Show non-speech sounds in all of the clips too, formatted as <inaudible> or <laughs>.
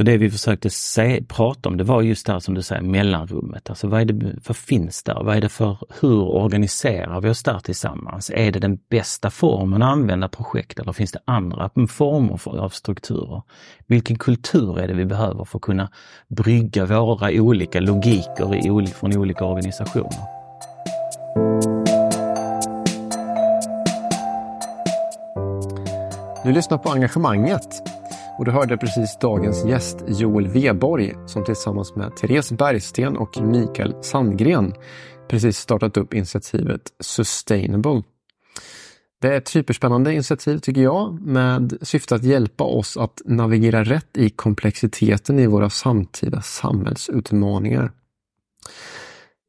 Så det vi försökte se, prata om det var just det här som du säger, mellanrummet. Alltså vad, är det, vad finns där? Vad är det för, hur organiserar vi oss där tillsammans? Är det den bästa formen att använda projekt eller finns det andra former för, av strukturer? Vilken kultur är det vi behöver för att kunna brygga våra olika logiker i, från olika organisationer? Du lyssnar på Engagemanget och du hörde precis dagens gäst Joel Weborg som tillsammans med Therese Bergsten och Mikael Sandgren precis startat upp initiativet Sustainable. Det är ett superspännande initiativ tycker jag med syfte att hjälpa oss att navigera rätt i komplexiteten i våra samtida samhällsutmaningar.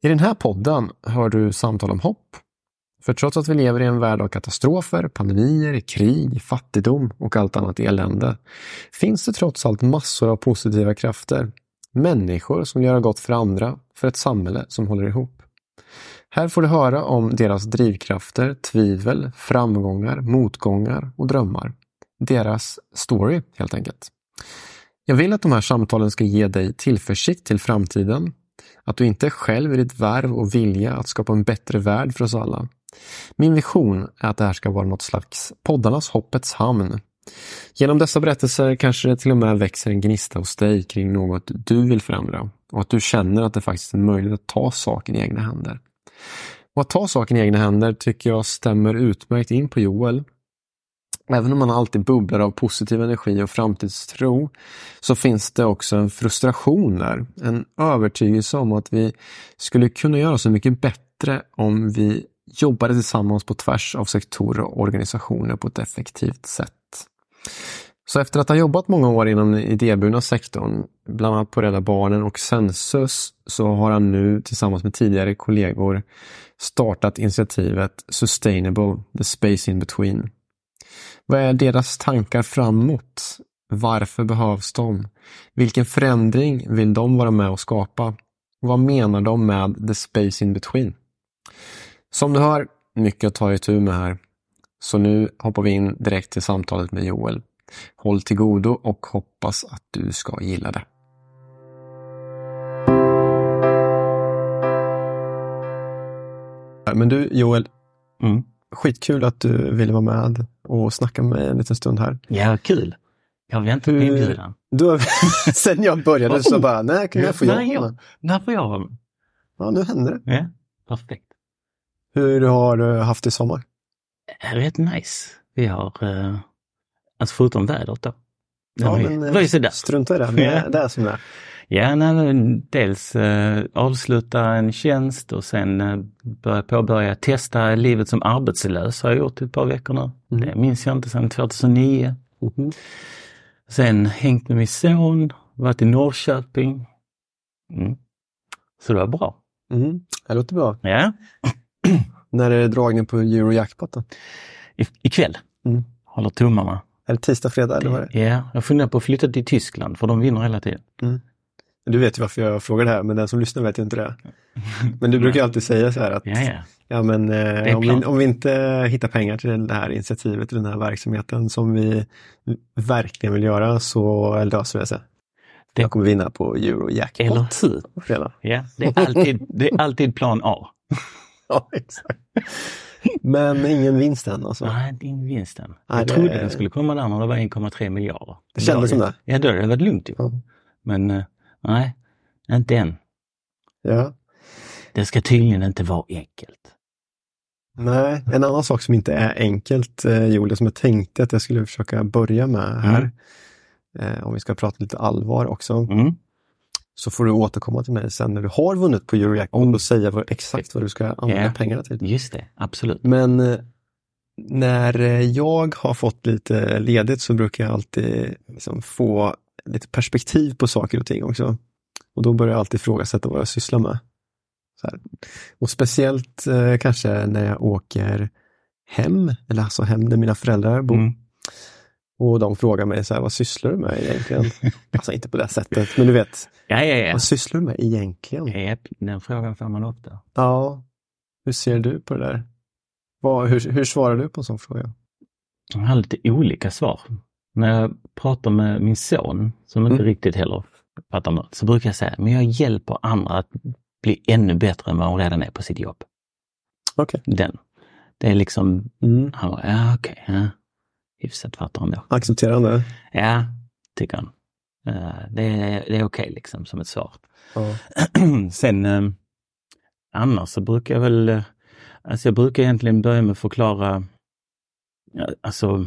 I den här podden hör du samtal om hopp, för trots att vi lever i en värld av katastrofer, pandemier, krig, fattigdom och allt annat elände finns det trots allt massor av positiva krafter. Människor som gör gott för andra, för ett samhälle som håller ihop. Här får du höra om deras drivkrafter, tvivel, framgångar, motgångar och drömmar. Deras story helt enkelt. Jag vill att de här samtalen ska ge dig tillförsikt till framtiden. Att du inte är själv i ditt värv och vilja att skapa en bättre värld för oss alla. Min vision är att det här ska vara något slags poddarnas hoppets hamn. Genom dessa berättelser kanske det till och med växer en gnista hos dig kring något du vill förändra och att du känner att det faktiskt är möjligt att ta saken i egna händer. Och att ta saken i egna händer tycker jag stämmer utmärkt in på Joel. Även om man alltid bubblar av positiv energi och framtidstro så finns det också en frustration där. En övertygelse om att vi skulle kunna göra så mycket bättre om vi jobbade tillsammans på tvärs av sektorer och organisationer på ett effektivt sätt. Så efter att ha jobbat många år inom den idéburna sektorn, bland annat på Rädda Barnen och Sensus, så har han nu tillsammans med tidigare kollegor startat initiativet Sustainable, the space in between. Vad är deras tankar framåt? Varför behövs de? Vilken förändring vill de vara med och skapa? Vad menar de med the space in between? Som du hör, mycket att ta itu med här. Så nu hoppar vi in direkt till samtalet med Joel. Håll till godo och hoppas att du ska gilla det. Men du Joel, mm. skitkul att du ville vara med och snacka med mig en liten stund här. Ja, kul. Jag väntar på inbjudan. Du, <laughs> sen jag började så bara, nej, kan jag få jobba? När får jag vara med? Ja, nu händer det. Ja, perfekt. Hur har du haft det i sommar? Rätt nice. Vi har, eh, alltså förutom vädret då. Ja, men, det var ju sådär. Strunta i det, <laughs> det är det som är. Ja, nej, dels eh, avsluta en tjänst och sen eh, börja påbörja testa livet som arbetslös har jag gjort i ett par veckor nu. Mm. Det minns jag inte sedan 2009. Mm. Sen hängt med min son, varit i Norrköping. Mm. Så det var bra. Mm. Det låter bra. Ja. <clears throat> När är det dragning på Eurojackpot? I, ikväll. Mm. Håller tummarna. Eller tisdag, fredag eller vad det Ja, jag funderar på att flytta till Tyskland för de vinner hela tiden. Mm. Du vet ju varför jag frågar det här, men den som lyssnar vet ju inte det. <laughs> Men du brukar alltid säga så här att ja, ja. ja men, eh, om, vi, om vi inte hittar pengar till det här initiativet, till den här verksamheten som vi verkligen vill göra så löser det sig. Det... Jag kommer vinna på Eurojackpot. Eller hur? Ja, det är alltid, det är alltid plan A. <laughs> ja, exakt. Men ingen vinst än alltså? Nej, ingen vinst än. Jag Nej, trodde det... den skulle komma där när det var 1,3 miljarder. Det kändes som det? Ja, då hade det varit lugnt ju. Ja. Men uh, nej, inte än. Ja. Det ska tydligen inte vara enkelt. Nej, en annan sak som inte är enkelt, eh, Julia, som jag tänkte att jag skulle försöka börja med här, mm. eh, om vi ska prata lite allvar också. Mm så får du återkomma till mig sen när du har vunnit på Eurojackpot oh. och säga vad, exakt vad du ska använda yeah. pengarna till. Just det, absolut. Men eh, när eh, jag har fått lite ledigt så brukar jag alltid liksom få lite perspektiv på saker och ting också. Och då börjar jag alltid ifrågasätta vad jag sysslar med. Och speciellt eh, kanske när jag åker hem, eller alltså hem där mina föräldrar bor. Mm. Och de frågar mig så här, vad sysslar du med egentligen? <laughs> alltså inte på det sättet, men du vet. Ja, ja, ja. Vad sysslar du med egentligen? Ja, den frågan får man ofta. Ja. Hur ser du på det där? Vad, hur, hur svarar du på en sån fråga? Jag har lite olika svar. när jag pratar med min son, som inte Mm. riktigt heller fattar något, så brukar jag säga, men jag hjälper andra att bli ännu bättre än vad de redan är på sitt jobb. Okej. Den. Det är liksom, Mm. han bara, ja okej, ja. Hyfsat fattar han då. Accepterande. Ja, tycker han. Eh, det är, det är okej liksom som ett svar. Ja. <clears throat> Sen eh, annars så brukar jag väl, eh, alltså jag brukar egentligen börja med att förklara alltså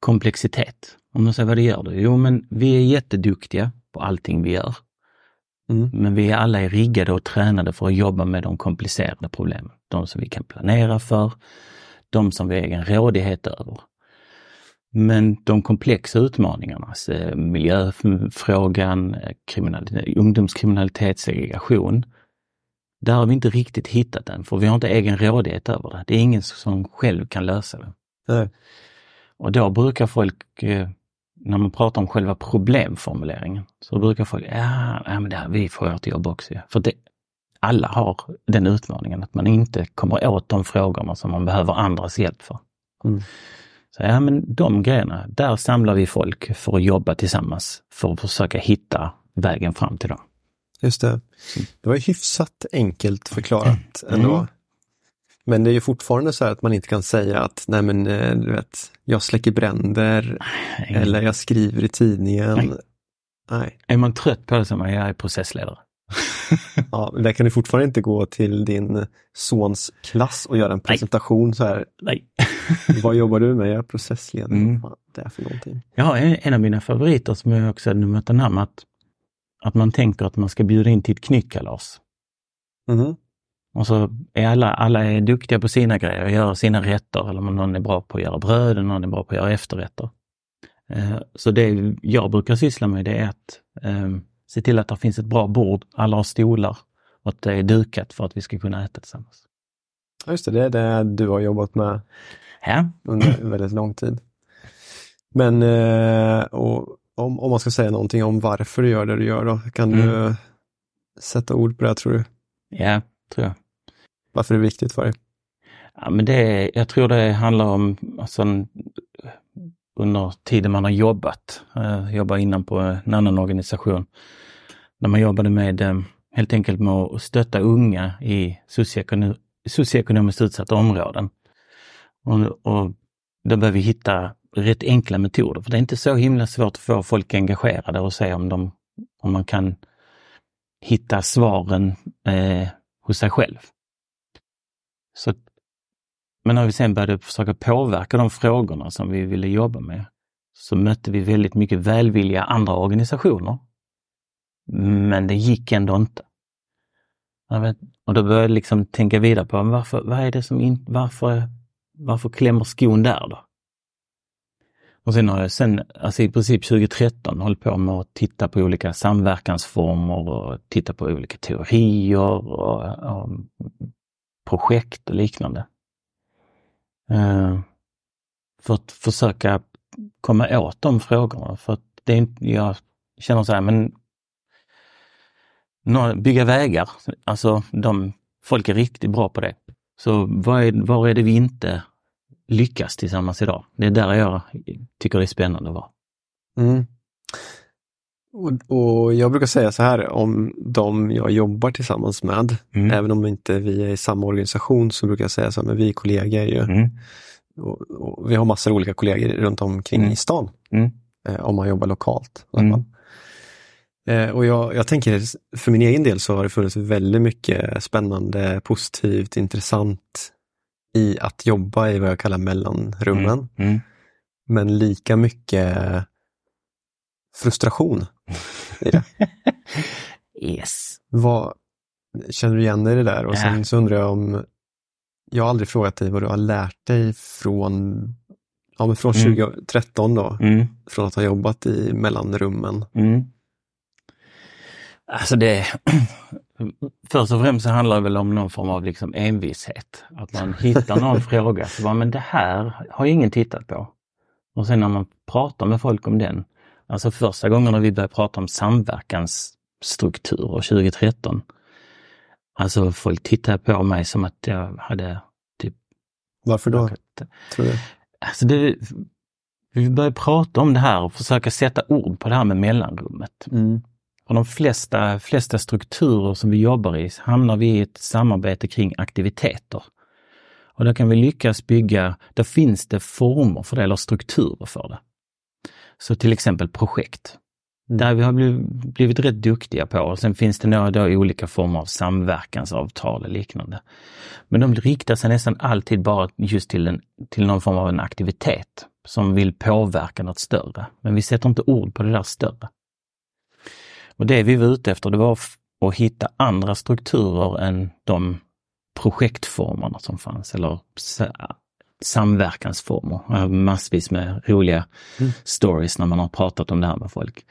komplexitet. Om man säger vad det gör det? Jo men vi är jätteduktiga på allting vi gör. Mm. Men vi är alla är riggade och tränade för att jobba med de komplicerade problemen. De som vi kan planera för, de som vi har egen rådighet över. Men de komplexa utmaningarna, alltså miljöfrågan, eh, kriminalitet, ungdomskriminalitet, segregation. Där har vi inte riktigt hittat den, för vi har inte egen rådighet över det. Det är ingen som själv kan lösa det. Nej. Och då brukar folk, eh, när man pratar om själva problemformuleringen, så brukar folk, ja, ja men det här, vi får ert jobb också. ja." För det, alla har den utmaningen, att man inte kommer åt de frågorna som man behöver andras hjälp för. Mm. Så ja, men de grejerna, där samlar vi folk för att jobba tillsammans för att försöka hitta vägen fram till dem. Just det. Det var hyfsat enkelt förklarat ändå. Mm. Men det är ju fortfarande så här att man inte kan säga att nej men eh, du vet, jag släcker bränder eller jag skriver i tidningen. Nej. Nej. Är man trött på det så är man, jag är processledare. <laughs> Ja, men där kan du fortfarande inte gå till din sons klass och göra en presentation så här. Nej. <laughs> Vad jobbar du med? Jag är processledare. Mm. Vad fan är det för någonting? Har en, en av mina favoriter som jag också hade numret namn att, att man tänker att man ska bjuda in till ett knyckkalas. Mhm. Och så är alla, alla är duktiga på sina grejer och gör sina rätter. Eller någon är bra på att göra bröd och någon är bra på att göra efterrätter. Eh, Så det jag brukar syssla med det är att eh, se till att det finns ett bra bord, alla har stolar och att det är dukat för att vi ska kunna äta tillsammans. Ja, just det, det är det du har jobbat med Ja, under väldigt lång tid. Men eh, och, om, om man ska säga någonting om varför du gör det du gör då, kan Mm. du sätta ord på det tror du? ja, tror jag. Varför är det viktigt för dig? Ja, men det, jag tror det handlar om alltså, under tiden man har jobbat. Jag jobbade innan på en annan organisation. När man jobbade med eh, helt enkelt med att stötta unga i socioekono- socioekonomiskt utsatta områden. Och, och då behöver vi hitta rätt enkla metoder, för det är inte så himla svårt att få folk engagerade och se om, de, om man kan hitta svaren eh, hos sig själv. Så, men när vi sen började försöka påverka de frågorna som vi ville jobba med, så mötte vi väldigt mycket välvilliga andra organisationer. Men det gick ändå inte. Jag vet, och då började jag liksom tänka vidare på varför, vad är det som in, varför, varför klämmer skon där då? Och sen har jag sen, alltså i princip 2013 hållit på med att titta på olika samverkansformer och titta på olika teorier och, och projekt och liknande. Eh, för att försöka komma åt de frågorna. För att det är jag känner så här, men bygga vägar, alltså de, folk är riktigt bra på det. Så var är, var är det vi inte lyckas tillsammans idag? Det är där jag tycker det är spännande att vara. Mm. Och, och jag brukar säga så här om de jag jobbar tillsammans med, Mm. även om inte vi är i samma organisation så brukar jag säga så här, men vi är kollegor ju. Mm. Och, och vi har massor av olika kollegor runt omkring Mm. i stan. Mm. Eh, om man jobbar lokalt. Mm. Eh, och jag, jag tänker, för min egen del så har det funnits väldigt mycket spännande, positivt, intressant i att jobba i vad jag kallar mellanrummen. Mm. Men lika mycket frustration. <laughs> i det. Yes. Vad, känner du igen dig i det där? Och Ja. sen så undrar jag om, jag har aldrig frågat dig vad du har lärt dig från, ja, men från Mm. 2013 då, Mm. från att ha jobbat i mellanrummen. Mm. Alltså det, <clears throat> först och främst så handlar det väl om någon form av liksom envishet. Att man hittar någon <laughs> fråga, så bara, men det här har ju ingen tittat på. Och sen när man pratar med folk om den, alltså första gången när vi började prata om samverkansstrukturer 2013, alltså folk tittade på mig som att jag hade typ Varför då, tror du? Alltså det, Vi börjar prata om det här och försöka sätta ord på det här med mellanrummet. Mm. Och de flesta, flesta strukturer som vi jobbar i hamnar vi i ett samarbete kring aktiviteter. Och då kan vi lyckas bygga, då finns det former för det eller strukturer för det. Så till exempel projekt. Där vi har blivit, blivit rätt duktiga på. Och sen finns det några då olika former av samverkansavtal och liknande. Men de riktar sig nästan alltid bara just till, en, till någon form av en aktivitet som vill påverka något större. Men vi sätter inte ord på det där större. Och det vi var ute efter, det var att hitta andra strukturer än de projektformerna som fanns, eller samverkansformer. Massvis med roliga mm. stories när man har pratat om det här med folk.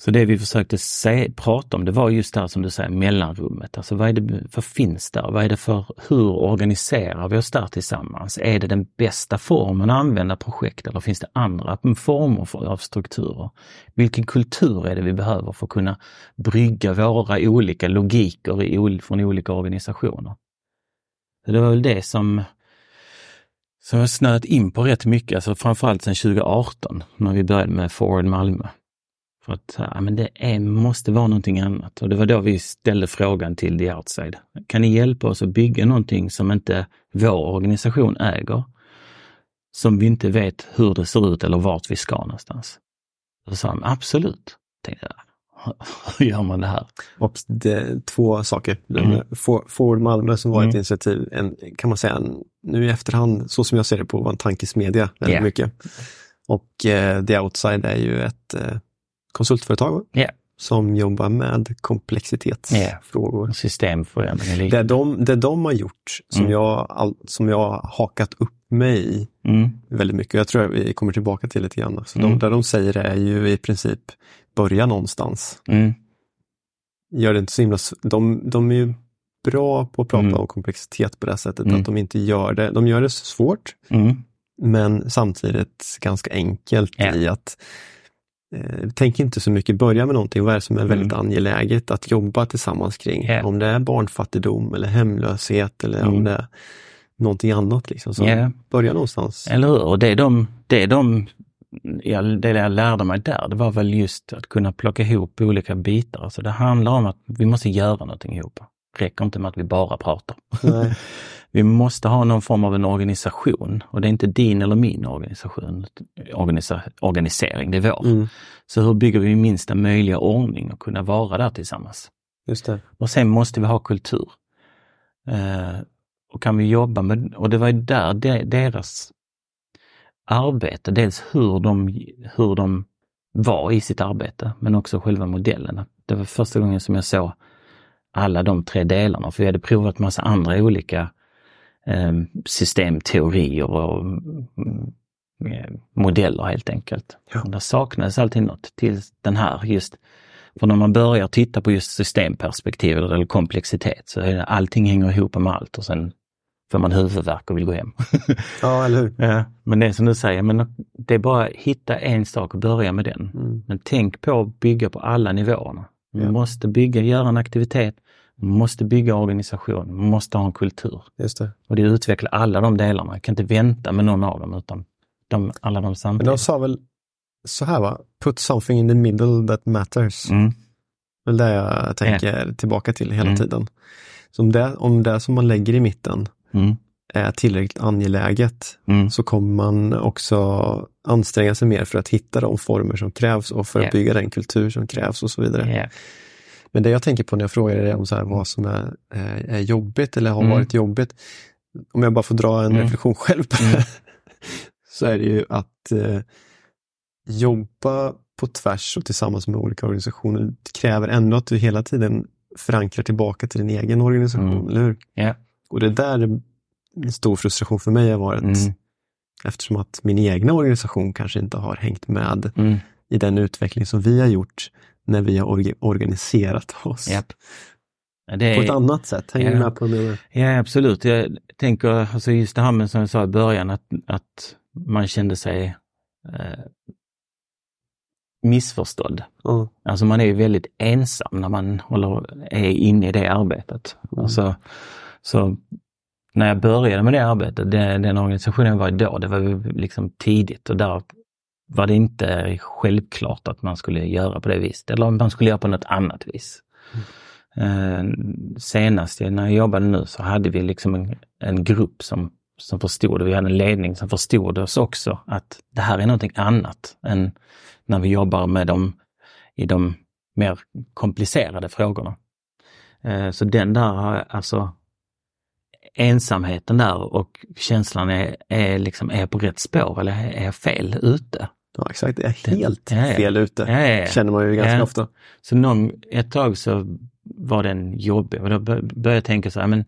Så det vi försökte se, prata om, det var just det här som du säger, mellanrummet. Alltså vad, är det, för finns där? Vad är det för, hur organiserar vi oss där tillsammans? Är det den bästa formen att använda projekt eller finns det andra former för, av strukturer? Vilken kultur är det vi behöver för att kunna brygga våra olika logiker i, från olika organisationer? Så det var väl det som som jag snöat in på rätt mycket, alltså framförallt sedan 2018 när vi började med Forward Malmö. För att ja, men det är, måste vara någonting annat. Och det var då vi ställde frågan till The Outside. Kan ni hjälpa oss att bygga någonting som inte vår organisation äger? Som vi inte vet hur det ser ut eller vart vi ska någonstans. Så sa de absolut. Tänkte jag, <laughs> hur gör man det här? det, två saker. Mm. Forward Malmö som var mm. ett initiativ, en, kan man säga, en, nu i efterhand, så som jag ser det på, var en tankesmedja väldigt yeah. mycket. Och eh, The Outside är ju ett eh, konsultföretag yeah. som jobbar med komplexitetsfrågor. Yeah. Systemförändring. Det de, det de har gjort, som, mm. jag, all, som jag har hakat upp mig i mm. väldigt mycket, jag tror vi kommer tillbaka till lite grann. Så mm. de, det de säger är ju i princip börja någonstans. Mm. Gör det inte så himla... De, de är ju bra på att prata mm. om komplexitet på det sättet att mm. de inte gör det. De gör det svårt, men samtidigt ganska enkelt yeah. i att tänk inte så mycket, börja med någonting, vad är det som är mm. väldigt angeläget att jobba tillsammans kring? Yeah. Om det är barnfattigdom eller hemlöshet eller mm. om det är någonting annat. Liksom. Så yeah. Börja någonstans. Eller hur? Och det de, det de jag, det jag lärde mig där, det var väl just att kunna plocka ihop olika bitar. Alltså det handlar om att vi måste göra någonting ihop. Det räcker inte med att vi bara pratar. <laughs> vi måste ha någon form av en organisation och det är inte din eller min organisation, organisa, organisering, det är vår. Mm. Så hur bygger vi minsta möjliga ordning och kunna vara där tillsammans? Just det. Och sen måste vi ha kultur. Eh, och kan vi jobba med, och det var ju där de, deras arbete, dels hur de, hur de var i sitt arbete, men också själva modellen. Det var första gången som jag såg alla de tre delarna, för vi hade provat massa andra olika systemteorier och mm, eh, modeller helt enkelt. Ja. Där saknades alltid något till den här just för när man börjar titta på just systemperspektiv eller komplexitet så är det, allting hänger ihop med allt och sen får man huvudvärk och vill gå hem. <laughs> Ja, eller hur? Ja, men det är som du säger, men det är bara att hitta en sak och börja med den. Mm. Men tänk på att bygga på alla nivåerna. Man ja. måste bygga, göra en aktivitet, man måste bygga organisation, man måste ha en kultur. Just det. Och det utvecklar alla de delarna. Jag kan inte vänta med någon av dem utan de, alla de samtidigt. Men de sa väl så här va, put something in the middle that matters. Mm. Det är det jag tänker yeah. tillbaka till hela mm. tiden. Så om det, om det som man lägger i mitten mm. är tillräckligt angeläget mm. så kommer man också anstränga sig mer för att hitta de former som krävs och för yeah. att bygga den kultur som krävs och så vidare. Yeah. Men det jag tänker på när jag frågar dig om så här, vad som är, är jobbigt eller har mm. varit jobbigt, om jag bara får dra en mm. reflektion själv på det, mm. <laughs> så är det ju att eh, jobba på tvärs och tillsammans med olika organisationer kräver ändå att du hela tiden förankrar tillbaka till din egen organisation, mm. eller hur? Yeah. Och det där är en stor frustration för mig har varit mm. eftersom att min egna organisation kanske inte har hängt med mm. i den utveckling som vi har gjort när vi har organiserat oss. Yep. Är, på ett annat sätt, hänger du med på det? Ja absolut, jag tänker alltså just det här med som jag sa i början att, att man kände sig eh, missförstådd. Mm. Alltså man är ju väldigt ensam när man håller, är inne i det arbetet. Mm. Alltså, så när jag började med det arbetet, det, den organisationen jag var i då, det var liksom tidigt och där var det inte självklart att man skulle göra på det viset eller om man skulle göra på något annat vis. Mm. senast när jag jobbade nu så hade vi liksom en, en grupp som, som förstod det. Vi hade en ledning som förstod oss också att det här är någonting annat än när vi jobbar med dem i de mer komplicerade frågorna. Eh, så den där, alltså ensamheten där och känslan är, är, liksom, är på rätt spår eller är jag fel ute? Ja exakt, jag är helt det, ja, fel ute. Ja, känner man ju ganska ofta. Så någon, ett tag så var den jobbig och då började jag tänka så här, men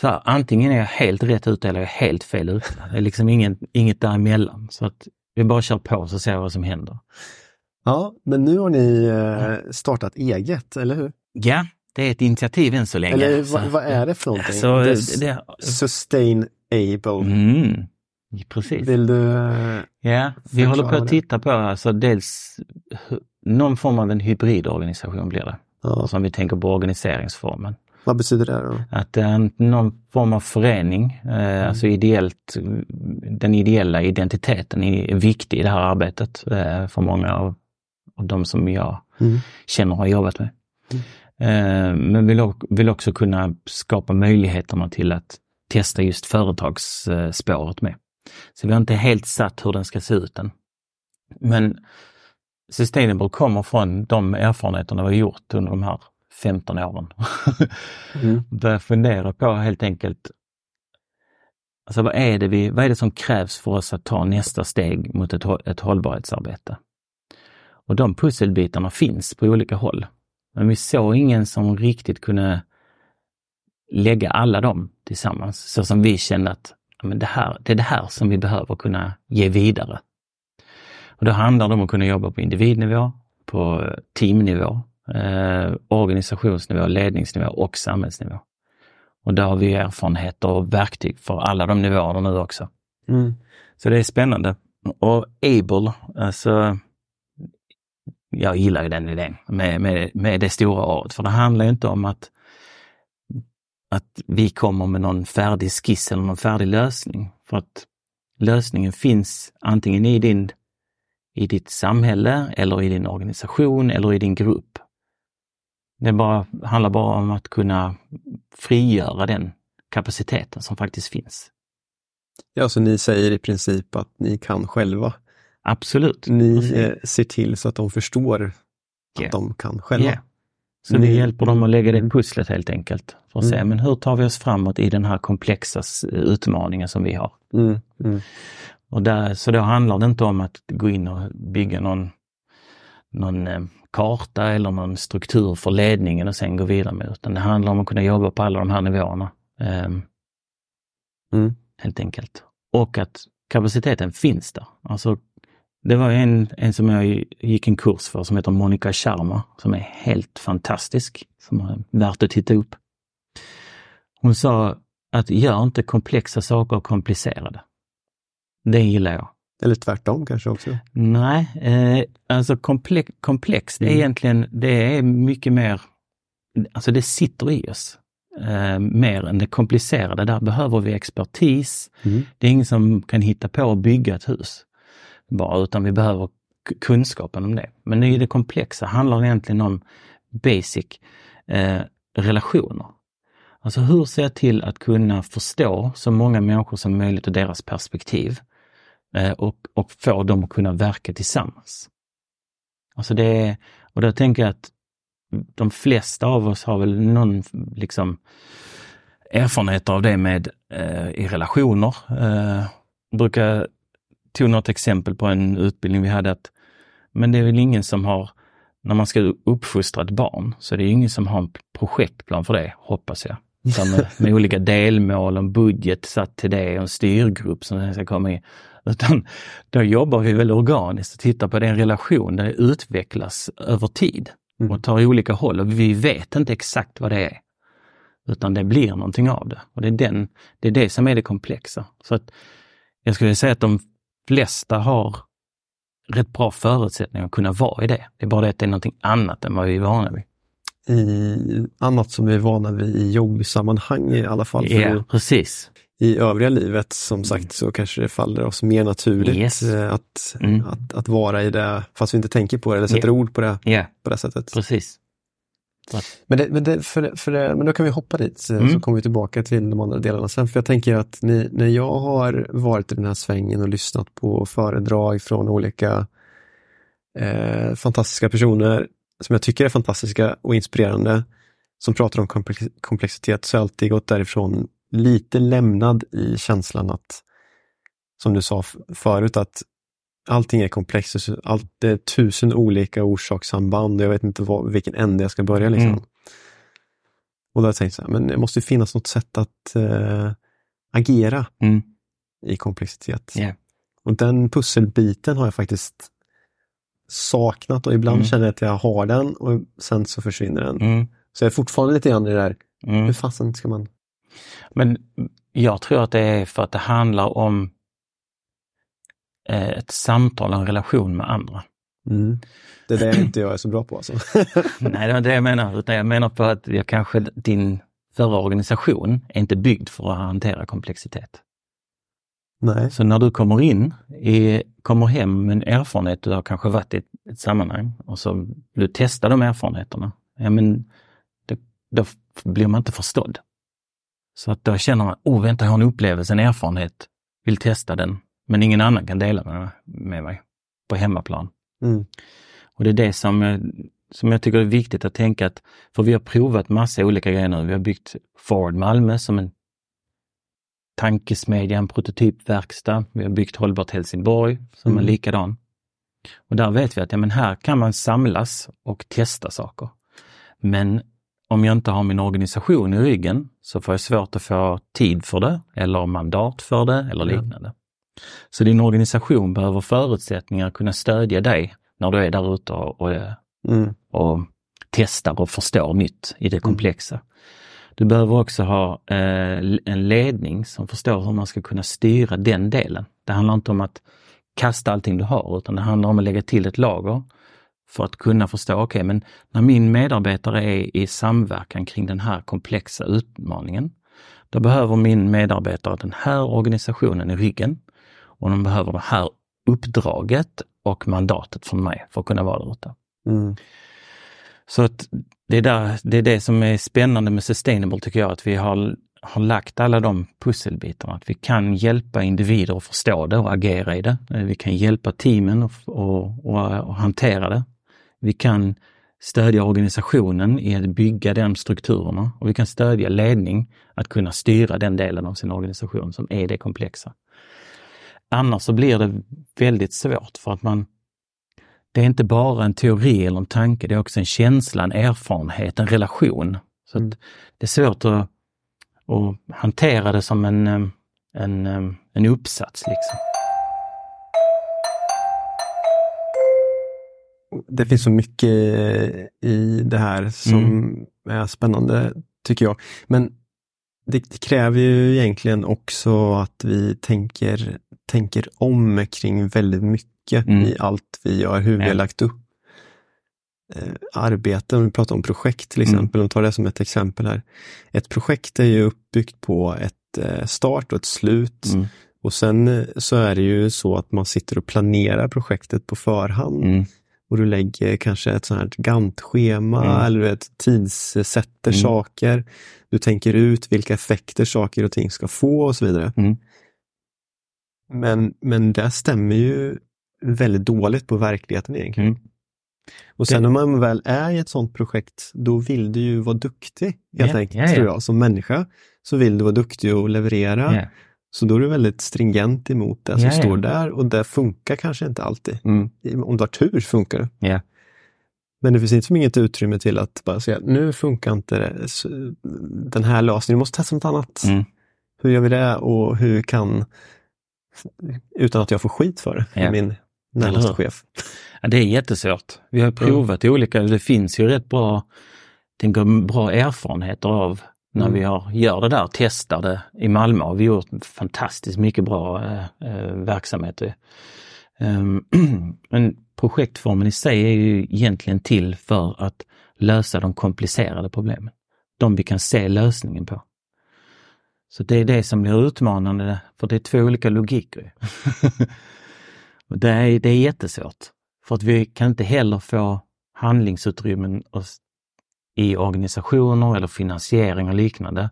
så här, antingen är jag helt rätt ute eller jag är helt fel ute. Det är liksom ingen, inget däremellan. Så att vi bara kör på så ser vi vad som händer. Ja, men nu har ni eh, startat eget, eller hur? Ja, det är ett initiativ än så länge. Eller vad, vad är det för någonting? Så, det, det, Sustainable. Mm, precis. Vill du Ja, vi håller på att titta på alltså dels någon form av en hybridorganisation blir det. Ja. Som vi tänker på organiseringsformen. Vad betyder det då? Att det är någon form av förening, eh, mm. alltså ideellt, den ideella identiteten är viktig i det här arbetet eh, för många av, av de som jag mm. känner och har jobbat med. Mm. Eh, men vill, vill också kunna skapa möjligheterna till att testa just företagsspåret med. Så vi har inte helt satt hur den ska se ut än. Men Sustainable kommer från de erfarenheterna vi har gjort under de här 15 åren. <laughs> mm. Börja fundera på helt enkelt, alltså vad är, det vi, vad är det som krävs för oss att ta nästa steg mot ett, ett hållbarhetsarbete? Och de pusselbitarna finns på olika håll. Men vi såg ingen som riktigt kunde lägga alla dem tillsammans så som vi kände att men det, här, det är det här som vi behöver kunna ge vidare. Och då handlar det om att kunna jobba på individnivå, på teamnivå, eh, organisationsnivå, ledningsnivå och samhällsnivå. Och där har vi erfarenheter och verktyg för alla de nivåerna nu också. Mm. Så det är spännande. Och Able, alltså jag gillar ju den idén med, med, med det stora året, för det handlar inte om att, att vi kommer med någon färdig skiss eller någon färdig lösning. För att lösningen finns antingen i, din, i ditt samhälle eller i din organisation eller i din grupp. Det bara, handlar bara om att kunna frigöra den kapaciteten som faktiskt finns. Ja, så ni säger i princip att ni kan själva Absolut. Ni eh, ser till så att de förstår yeah. att de kan själva. Yeah. Så vi hjälper dem att lägga det pusslet helt enkelt. För att mm. se, men hur tar vi oss framåt i den här komplexa utmaningen som vi har? Mm. Mm. Och där, så då handlar det inte om att gå in och bygga någon, någon eh, karta eller någon struktur för ledningen och sen gå vidare med, utan det handlar om att kunna jobba på alla de här nivåerna. Um, helt enkelt. Och att kapaciteten finns där. Alltså det var en, en som jag gick en kurs för som heter Monica Sharma som är helt fantastisk, som är värt att titta upp. Hon sa att gör inte komplexa saker komplicerade. Det gillar jag. Eller tvärtom kanske också? Nej, eh, alltså komplex, komplex det är mm. egentligen, det är mycket mer, alltså det sitter i oss. Eh, mer än det komplicerade. Där behöver vi expertis. Mm. Det är ingen som kan hitta på att bygga ett hus bara, utan vi behöver kunskapen om det. Men i det komplexa handlar det egentligen om basic eh, relationer. Alltså hur ser jag till att kunna förstå så många människor som möjligt och deras perspektiv eh, och, och få dem att kunna verka tillsammans. Alltså det är, och då tänker jag att de flesta av oss har väl någon liksom erfarenhet av det med eh, i relationer. Eh, brukar tog något exempel på en utbildning vi hade att, men det är väl ingen som har, när man ska uppfostra ett barn, så det är ingen som har en projektplan för det, hoppas jag. Med, med, olika delmål, en budget satt till det och en styrgrupp som ska komma in. Utan då jobbar vi väl organiskt och tittar på den relation där det utvecklas över tid mm. och tar olika håll och vi vet inte exakt vad det är. Utan det blir någonting av det. Och det är, den, det är det som är det komplexa. Så att Jag skulle säga att de flesta har rätt bra förutsättningar att kunna vara i det. Det är bara det att det är någonting annat än vad vi är vana vid. i annat som vi är vana vid i jobbsammanhang i alla fall. Ja, precis. I övriga livet som sagt så kanske det faller oss mer naturligt Yes. eh, att, Mm. att, att vara i det fast vi inte tänker på det eller sätter Ja. ord på det Ja, på det sättet. precis. Men, det, men, det, för, för det, men då kan vi hoppa dit Mm. så kommer vi tillbaka till de andra delarna sen. För jag tänker att ni, när jag har varit i den här svängen och lyssnat på föredrag från olika eh, fantastiska personer som jag tycker är fantastiska och inspirerande som pratar om komplex- komplexitet så har jag alltid gått därifrån lite lämnad i känslan att, som du sa förut, att allting är komplext. Allt, det är tusen olika orsakssamband och jag vet inte var, vilken ände jag ska börja. Liksom. Mm. Och då har jag tänkt så här, men det måste finnas något sätt att eh, agera Mm. i komplexitet. Ja. Och den pusselbiten har jag faktiskt saknat och ibland Mm. känner jag att jag har den och sen så försvinner den. Mm. Så jag är fortfarande lite grann i det där, Mm. hur fasen ska man... Men jag tror att det är för att det handlar om ett samtal en relation med andra. Mm. Det är det inte jag är så bra på alltså. <laughs> Nej, det var det jag menar. Utan jag menar på att jag kanske, din förra organisation är inte byggd för att hantera komplexitet. Nej. Så när du kommer in, i, kommer hem med en erfarenhet, du har kanske varit i ett, ett sammanhang och så du testa de erfarenheterna. Ja, men det, då blir man inte förstådd. Så att då känner man, oh vänta, jag har en upplevelse, en erfarenhet, vill testa den, men ingen annan kan dela med, med mig på hemmaplan. Mm. Och det är det som jag, som jag tycker är viktigt att tänka att, för vi har provat massa olika grejer nu. Vi har byggt Forward Malmö som en tankesmedja, en prototypverkstad. Vi har byggt Hållbart Helsingborg som Mm. är likadan. Och där vet vi att ja, men här kan man samlas och testa saker. Men om jag inte har min organisation i ryggen så får jag svårt att få tid för det eller mandat för det eller liknande. Så din organisation behöver förutsättningar att kunna stödja dig när du är där ute och, och, Mm. och testar och förstår nytt i det komplexa. Du behöver också ha eh, en ledning som förstår hur man ska kunna styra den delen. Det handlar inte om att kasta allting du har utan det handlar om att lägga till ett lager för att kunna förstå, okej men när min medarbetare är i samverkan kring den här komplexa utmaningen, då behöver min medarbetare den här organisationen i ryggen och de behöver det här uppdraget och mandatet från mig för att kunna vara där ute. Mm. Så att det, är där, det är det som är spännande med Sustainable tycker jag, att vi har, har lagt alla de pusselbitarna. Att vi kan hjälpa individer att förstå det och agera i det. Eh, Vi kan hjälpa teamen och, och, och, och hantera det. Vi kan stödja organisationen i att bygga de strukturerna och vi kan stödja ledning att kunna styra den delen av sin organisation som är det komplexa. Annars så blir det väldigt svårt för att man det är inte bara en teori eller en tanke, det är också en känsla, en erfarenhet, en relation. Så att det är svårt att, att hantera det som en, eh, en, eh, en uppsats. Liksom. Det finns så mycket i det här som Mm. är spännande tycker jag. Men det, det kräver ju egentligen också att vi tänker, tänker om kring väldigt mycket Mm. i allt vi gör, hur vi har lagt upp eh. Om vi pratar om projekt till Mm. exempel, och tar det som ett exempel här. Ett projekt är ju uppbyggt på ett eh, start och ett slut. Mm. Och sen eh, så är det ju så att man sitter och planerar projektet på förhand Mm. och du lägger kanske ett sånt här Gantt-schema Mm. eller du vet, tidssätter Mm. saker. Du tänker ut vilka effekter saker och ting ska få och så vidare. Mm. Men, men det stämmer ju väldigt dåligt på verkligheten egentligen. Mm. Och sen Det- när man väl är i ett sånt projekt, då vill du ju vara duktig. Helt Ja, enkelt, ja. tror jag. Som människa så vill du vara duktig och leverera. Så då är du väldigt stringent emot det som står där och det funkar kanske inte alltid. Mm. Om du har tur funkar det. Men det finns inte inget utrymme till att bara säga, nu funkar inte det, den här lösningen, vi måste testa något annat. Mm. Hur gör vi det och hur kan, utan att jag får skit för det, Ja. min närmaste chef. Ja, det är jättesvårt. Vi har provat i olika, det finns ju rätt bra, tänker, bra erfarenheter av när Mm. vi har, gör det där, testar det. I Malmö har vi gjort fantastiskt mycket bra eh, eh, verksamheter. Ehm, <clears throat> men projektformen i sig är ju egentligen till för att lösa de komplicerade problemen. De vi kan se lösningen på. Så det är det som blir utmanande, för det är två olika logiker. <laughs> det, är, det är jättesvårt. För att vi kan inte heller få handlingsutrymmen i organisationer eller finansiering och liknande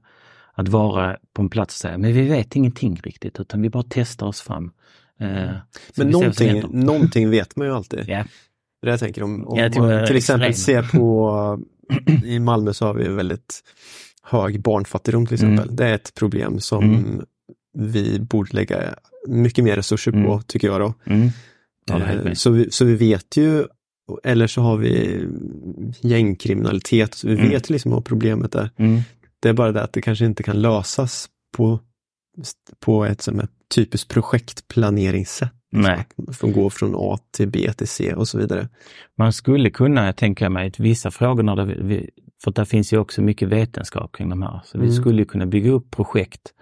att vara på en plats och säga, men vi vet ingenting riktigt utan vi bara testar oss fram. Eh, men någonting, någonting vet man ju alltid. Yeah. Det jag tänker om, om ja, man till exempel ser på, i Malmö så har vi väldigt hög barnfattigdom till exempel. Mm. Det är ett problem som mm. vi borde lägga mycket mer resurser på, mm. tycker jag. Då. Mm. Ja, eh, så, vi, så vi vet ju, eller så har vi gängkriminalitet, så vi mm. vet liksom vad problemet är. Mm. Det är bara det att det kanske inte kan lösas på, på ett, som ett typiskt projektplaneringssätt. Nej. Som går från A till B till C och så vidare. Man skulle kunna, tänka mig, vissa frågor, när vi, för där finns ju också mycket vetenskap kring de här, så mm. vi skulle kunna bygga upp projekt,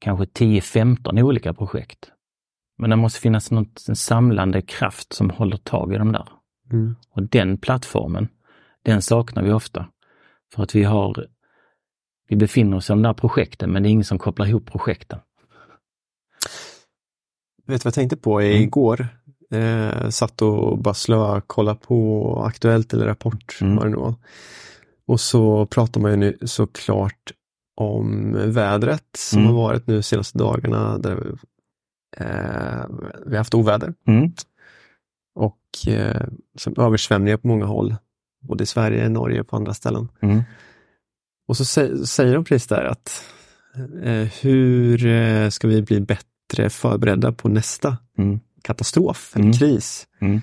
kanske 10-15 olika projekt. Men det måste finnas något, en samlande kraft som håller tag i de där. Mm. Och den plattformen, den saknar vi ofta. För att vi har, vi befinner oss i de där projekten, men det är ingen som kopplar ihop projekten. Vet du vad jag tänkte på mm. igår? Eh, satt och bara slöa, kolla på Aktuellt eller Rapport, mm. vad det nu var. Och så pratar man ju nu såklart om vädret som mm. har varit nu senaste dagarna. Där eh, vi har haft oväder. Mm. Och eh, översvämningar på många håll. Både i Sverige, Norge och på andra ställen. Mm. Och så säger de precis där att eh, hur eh, ska vi bli bättre förberedda på nästa mm. Katastrof eller mm. kris? Mm.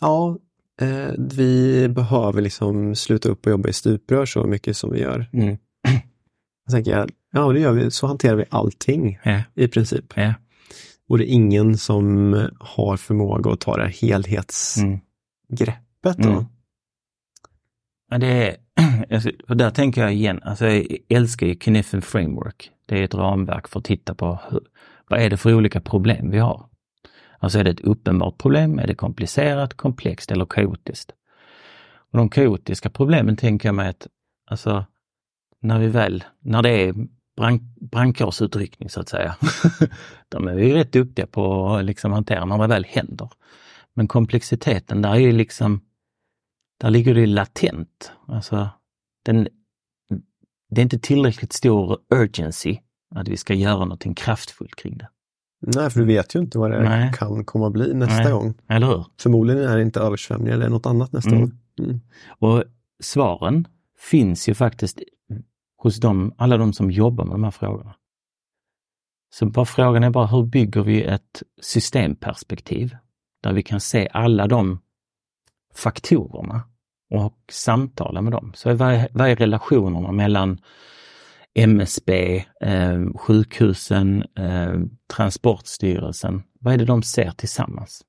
Ja, eh, vi behöver liksom sluta upp och jobba i stuprör så mycket som vi gör. Mm. Jag tänker, ja det gör vi, så hanterar vi allting ja. i princip. Ja. Och det är ingen som har förmåga att ta det här helhetsgreppet. Mm. Ja, det är, <clears throat> och där tänker jag igen, alltså jag älskar ju Kinefen Framework. Det är ett ramverk för att titta på hur, vad är det för olika problem vi har. Alltså är det ett uppenbart problem, är det komplicerat, komplext eller kaotiskt? Och de kaotiska problemen tänker jag mig att, alltså, när vi väl, när det är brand, brandkårsutryckning så att säga, <laughs> de är vi rätt duktiga på att liksom hantera när det väl händer. Men komplexiteten där är ju liksom, där ligger det latent. Alltså, den, det är inte tillräckligt stor urgency att vi ska göra någonting kraftfullt kring det. Nej, för du vet ju inte vad det Nej. kan komma att bli nästa Nej. gång. Eller hur? Förmodligen är det inte översvämningar eller något annat nästa mm. gång. Mm. Och svaren finns ju faktiskt hos dem, alla de som jobbar med de här frågorna. Så bara frågan är bara hur bygger vi ett systemperspektiv där vi kan se alla de faktorerna och samtala med dem. Så vad är, vad är relationerna mellan MSB, eh, sjukhusen, eh, Transportstyrelsen. Vad är det de ser tillsammans?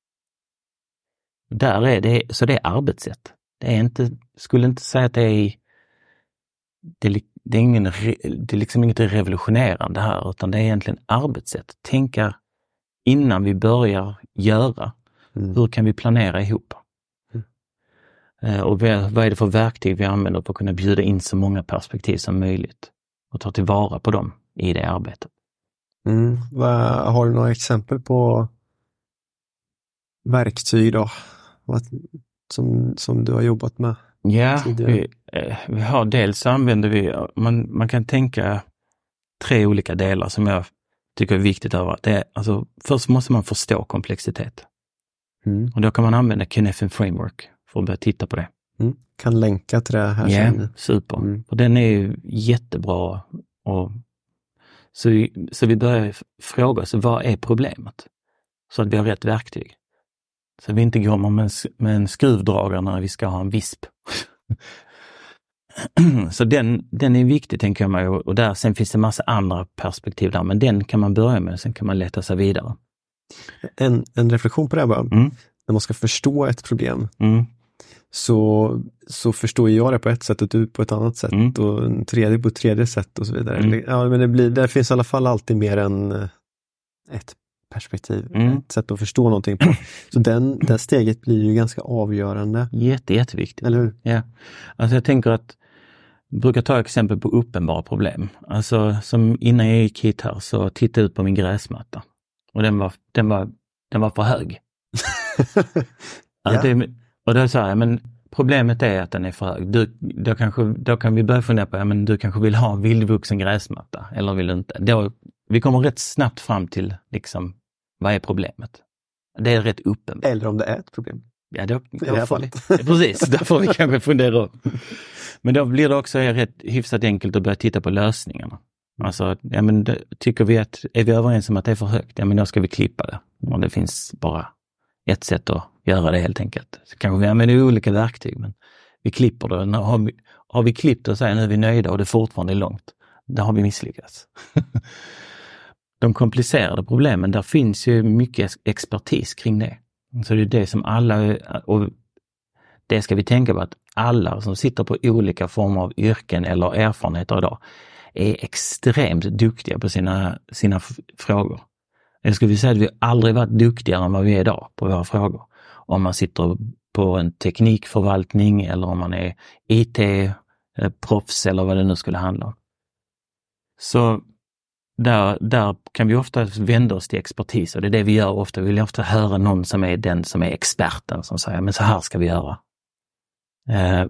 Där är det, så det är arbetssätt. Det är inte, skulle inte säga att det är, det, det är, ingen, det är liksom inget revolutionerande här, utan det är egentligen arbetssätt. Tänka innan vi börjar göra. Mm. Hur kan vi planera ihop? Mm. Eh, och vad är det för verktyg vi använder för att kunna bjuda in så många perspektiv som möjligt? Och ta tillvara på dem i det arbetet. Mm. Har du några exempel på verktyg då? Som, som du har jobbat med? Ja, vi, eh, vi, har dels använder vi, man, man kan tänka tre olika delar som jag tycker är viktigt. Över. Det är, alltså, först måste man förstå komplexitet. Mm. Och då kan man använda Kinefen Framework för att börja titta på det. Mm. Kan länka till det här sen. super. Mm. Och den är ju jättebra. Och, så, vi, så vi börjar fråga oss, vad är problemet? Så att vi har rätt verktyg. Så vi inte går med, med en skruvdragare när vi ska ha en visp. <clears throat> så den, den är viktig tänker jag mig och där, sen finns det massa andra perspektiv där, men den kan man börja med, sen kan man leta sig vidare. En, en reflektion på det här bara. Mm. När man ska förstå ett problem, mm så, så förstår jag det på ett sätt och du på ett annat sätt mm. och en tredje på ett tredje sätt och så vidare. Mm. Ja, men det, blir, det finns i alla fall alltid mer än eh, ett perspektiv, Mm. ett sätt att förstå någonting på. <clears throat> Så den, det steget blir ju ganska avgörande, Jätte, jätteviktigt. eller hur? Ja, alltså jag tänker att jag brukar ta exempel på uppenbara problem. Alltså som innan jag gick hit här så tittade jag ut på min gräsmatta och den var, den var, den var för hög. <laughs> Ja. Att det, och då sa jag, men problemet är att den är för hög. Du, då, kanske, då kan vi börja fundera på, ja, men du kanske vill ha en vildvuxen gräsmatta eller vill du inte? Då, vi kommer rätt snabbt fram till liksom, vad är problemet? Det är rätt uppenbart. Eller om det är ett problem. Ja, då, det här då får fallet. vi, precis, där får vi kanske fundera om. Men då blir det också rätt hyfsat enkelt att börja titta på lösningarna. Alltså, ja, men det, tycker vi att, är vi överens om att det är för högt, ja men då ska vi klippa det. Och det finns bara ett sätt att göra det helt enkelt. Så kanske vi använder olika verktyg, men vi klipper det. Har, vi, har vi klippt och säger nu är vi nöjda och det fortfarande är långt, då har vi misslyckats. <laughs> De komplicerade problemen, där finns ju mycket expertis kring det. Så det är det som alla, och det ska vi tänka på att alla som sitter på olika former av yrken eller erfarenheter idag är extremt duktiga på sina, sina frågor. Jag skulle vilja säga att vi aldrig varit duktigare än vad vi är idag på våra frågor. Om man sitter på en teknikförvaltning eller om man är IT-proffs eh, eller vad det nu skulle handla om. Så där, där kan vi ofta vända oss till expertis och det är det vi gör ofta. Vi vill ofta höra någon som är den som är experten som säger, men så här ska vi göra. Eh,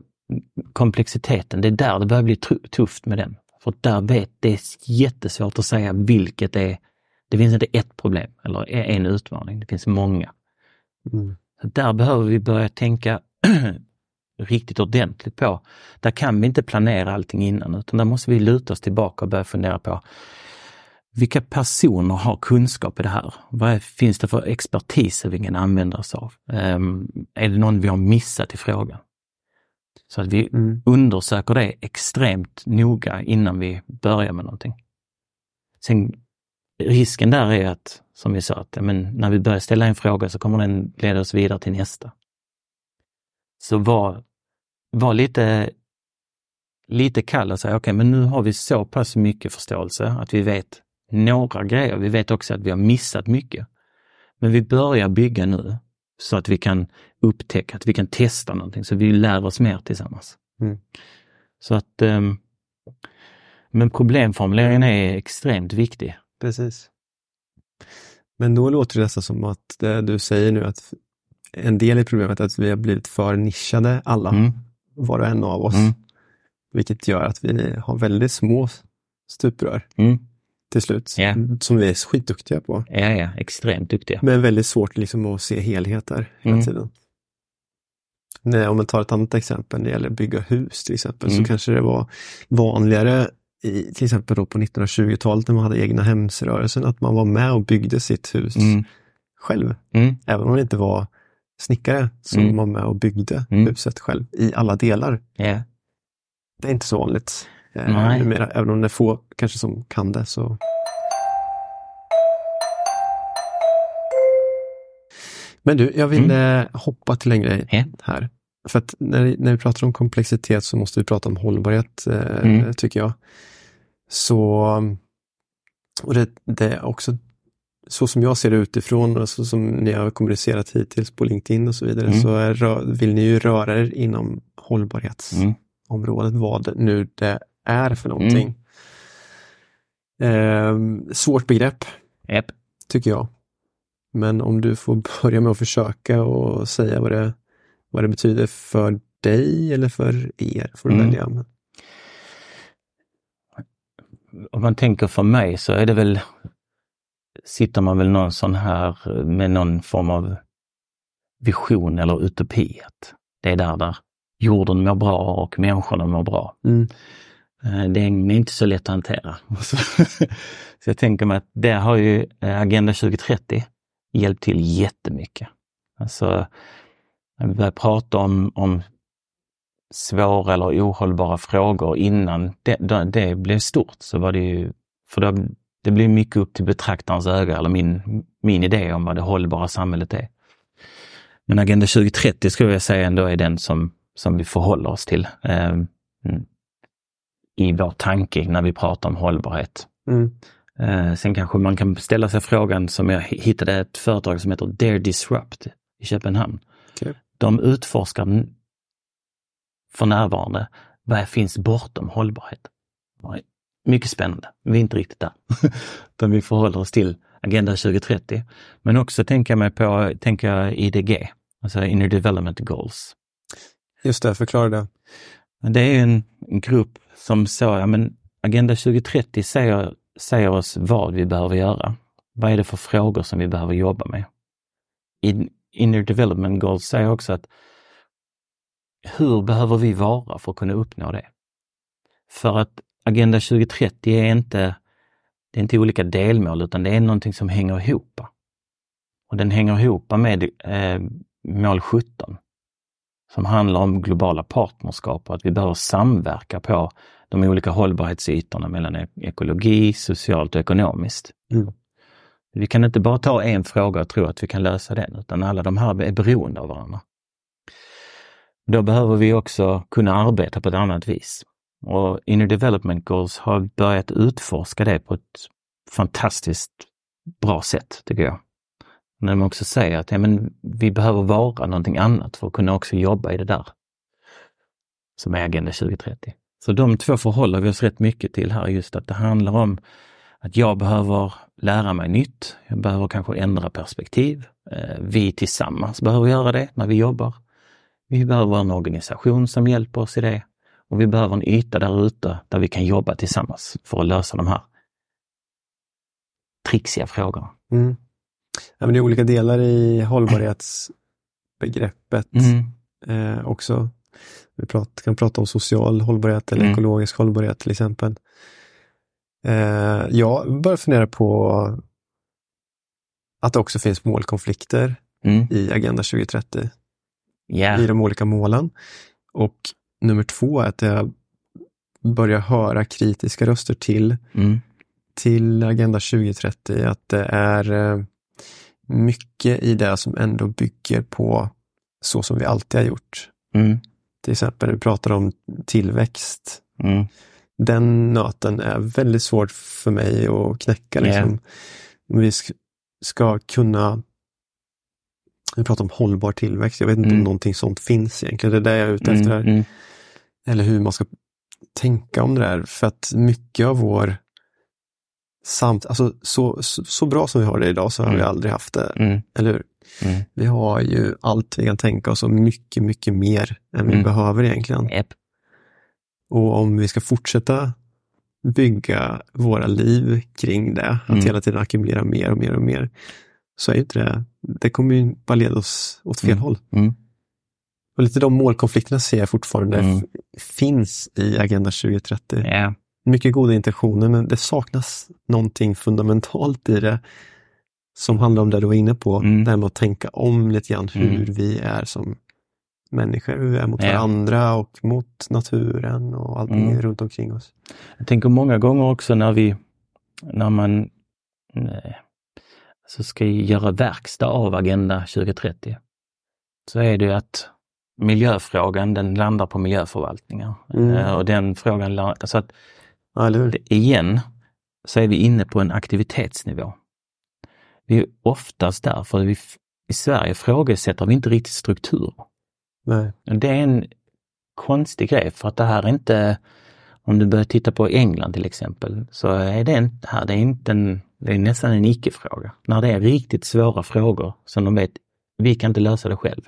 komplexiteten, det är där det börjar bli tufft med den. För där vet det är jättesvårt att säga vilket är, det finns inte ett problem eller en utmaning, det finns många. Mm. Så där behöver vi börja tänka <clears throat> riktigt ordentligt på. Där kan vi inte planera allting innan utan där måste vi luta oss tillbaka och börja fundera på vilka personer har kunskap i det här? Vad finns det för expertis vi kan använda oss av? Ehm, är det någon vi har missat i frågan? Så att vi Mm. undersöker det extremt noga innan vi börjar med någonting. Sen risken där är att, som vi sa, att men när vi börjar ställa en fråga så kommer den leda oss vidare till nästa. Så var, var lite, lite kall och säga, okej, men nu har vi så pass mycket förståelse att vi vet några grejer. Vi vet också att vi har missat mycket. Men vi börjar bygga nu så att vi kan upptäcka, att vi kan testa någonting, så vi lär oss mer tillsammans. Mm. Så att, ehm, men problemformuleringen är extremt viktig. Precis. Men då låter det nästan som att det du säger nu att en del i problemet är att vi har blivit för nischade alla, Mm. var och en av oss. Mm. Vilket gör att vi har väldigt små stuprör Mm. till slut. Ja. Som vi är skitduktiga på. Ja, ja, extremt duktiga. Men väldigt svårt liksom att se helheter hela Mm. tiden. Nej, om man tar ett annat exempel när det gäller att bygga hus till exempel Mm. så kanske det var vanligare i, till exempel då på 1920-talet när man hade egna hemsrörelsen att man var med och byggde sitt hus Mm. själv. Mm. Även om man inte var snickare så Mm. var med och byggde Mm. huset själv i alla delar. Ja. Det är inte så vanligt eh, numera, även om det är få kanske som kan det. så. Men du, jag vill eh, hoppa till en grej Mm. Ja. här. För att när, när vi pratar om komplexitet så måste vi prata om hållbarhet, eh, Mm. tycker jag. Så, och det, det är också så som jag ser det utifrån och så som ni har kommunicerat hittills på LinkedIn och så vidare, Mm. så är, vill ni ju röra er inom hållbarhetsområdet, Mm. vad nu det är för någonting. Eh, svårt begrepp, Japp. tycker jag. Men om du får börja med att försöka och säga vad det, vad det betyder för dig eller för er, får du Mm. välja. Om man tänker för mig så är det väl, sitter man väl någon sån här med någon form av vision eller utopi. Det är där, där jorden mår bra och människorna mår bra. mm, Eh, Det är inte så lätt att hantera. <laughs> Så, så jag tänker mig att det har ju eh, Agenda 2030 hjälpt till jättemycket. Alltså, när vi börjar prata om, om svåra eller ohållbara frågor innan det, det, det blev stort så var det ju, för då, det blir mycket upp till betraktarens öga eller min, min idé om vad det hållbara samhället är. Men Agenda 2030 skulle jag säga ändå är den som, som vi förhåller oss till. Eh, i vår tanke när vi pratar om hållbarhet. mm, Eh, sen kanske man kan ställa sig frågan som jag hittade ett företag som heter Dare Disrupt i Köpenhamn. Okay. De utforskar för närvarande vad finns bortom hållbarhet. Mycket spännande. Vi är inte riktigt där. <laughs> Utan vi förhåller oss till Agenda 2030. Men också tänka mig på tänka IDG, alltså Inner Development Goals. Just det, förklara det. Det är en, grupp som så, ja men Agenda 2030 säger, säger oss vad vi behöver göra. Vad är det för frågor som vi behöver jobba med? In, Inner Development Goals säger också att hur behöver vi vara för att kunna uppnå det? För att Agenda 2030 är inte, det är inte olika delmål utan det är någonting som hänger ihop. Och den hänger ihop med eh, mål 17 som handlar om globala partnerskap och att vi behöver samverka på de olika hållbarhetsytorna mellan ekologi, socialt och ekonomiskt. Mm. Vi kan inte bara ta en fråga och tro att vi kan lösa den, utan alla de här är beroende av varandra. Då behöver vi också kunna arbeta på ett annat vis. Och Inner Development Goals har börjat utforska det på ett fantastiskt bra sätt, tycker jag. När de också säger att ja, men vi behöver vara någonting annat för att kunna också jobba i det där som är Agenda 2030. Så de två förhåller vi oss rätt mycket till här, just att det handlar om att jag behöver lära mig nytt. Jag behöver kanske ändra perspektiv. Eh, vi tillsammans behöver göra det när vi jobbar. Vi behöver en organisation som hjälper oss i det. Och vi behöver en yta där ute där vi kan jobba tillsammans för att lösa de här trixiga frågorna. Mm. Ja, men det är olika delar i hållbarhetsbegreppet mm. eh, också. Vi prat, kan prata om social hållbarhet eller mm. ekologisk hållbarhet till exempel. Eh, jag börjar fundera på att det också finns målkonflikter mm. i Agenda 2030. Yeah. I de olika målen. Och nummer två är att jag börjar höra kritiska röster till, mm. till Agenda 2030. Att det är eh, mycket i det som ändå bygger på så som vi alltid har gjort. Mm. Till exempel, vi pratar om tillväxt. Mm. Den nöten är väldigt svårt för mig att knäcka. Liksom. Yeah. Vi ska kunna vi pratar om hållbar tillväxt. Jag vet inte mm. om någonting sånt finns egentligen. Det är det jag är ute efter. Här. Mm. Eller hur man ska tänka om det där. För att mycket av vår samt, alltså så, så, så, bra som vi har det idag så har mm. vi aldrig haft det. Mm. Eller hur? Mm. Vi har ju allt vi kan tänka oss och mycket, mycket mer än vi mm. behöver egentligen. Yep. Och om vi ska fortsätta bygga våra liv kring det, att mm. hela tiden ackumulera mer och mer och mer, så är inte det, det kommer ju bara leda oss åt fel håll. Och lite de målkonflikterna ser jag fortfarande mm. finns i Agenda 2030. Yeah. Mycket goda intentioner men det saknas någonting fundamentalt i det som handlar om det du var inne på, mm. det här med att tänka om lite grann hur mm. vi är som människor, hur vi är mot yeah. varandra och mot naturen och allting mm. runt omkring oss. Jag tänker många gånger också när vi, när man nej, så ska göra verkstad av Agenda 2030, så är det att miljöfrågan den landar på miljöförvaltningar. Mm. Uh, och den frågan, så att igen så är vi inne på en aktivitetsnivå. Vi är oftast där, för vi, i Sverige ifrågasätter vi inte riktigt struktur. Nej. Det är en konstig grej för att det här är inte, om du börjar titta på England till exempel, så är det inte här, det är inte en, det är nästan en icke-fråga. När det är riktigt svåra frågor som de vet, vi kan inte lösa det själv.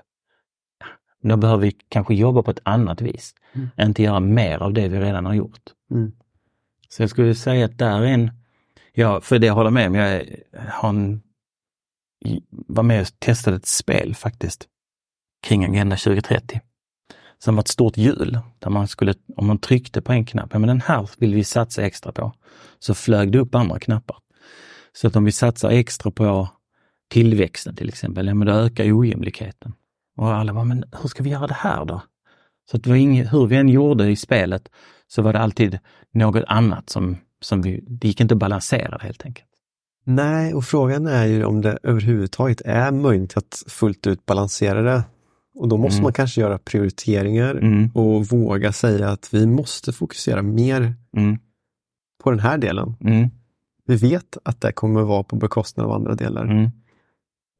Då behöver vi kanske jobba på ett annat vis. Mm. Inte göra mer av det vi redan har gjort. Mm. Så jag skulle säga att där är en, ja för det jag håller med om, jag har en, var med och testade ett spel faktiskt kring Agenda 2030. Som var ett stort hjul där man skulle, om man tryckte på en knapp, ja men den här vill vi satsa extra på, så flög det upp andra knappar. Så att om vi satsar extra på tillväxten till exempel, ja men då ökar ojämlikheten. Och alla var men hur ska vi göra det här då? Så att inget, hur vi än gjorde i spelet så var det alltid något annat som, som vi, det gick inte att balansera helt enkelt. Nej, och frågan är ju om det överhuvudtaget är möjligt att fullt ut balansera det. Och då måste mm. man kanske göra prioriteringar mm. och våga säga att vi måste fokusera mer mm. på den här delen. Vi vet att det kommer att vara på bekostnad av andra delar. Mm.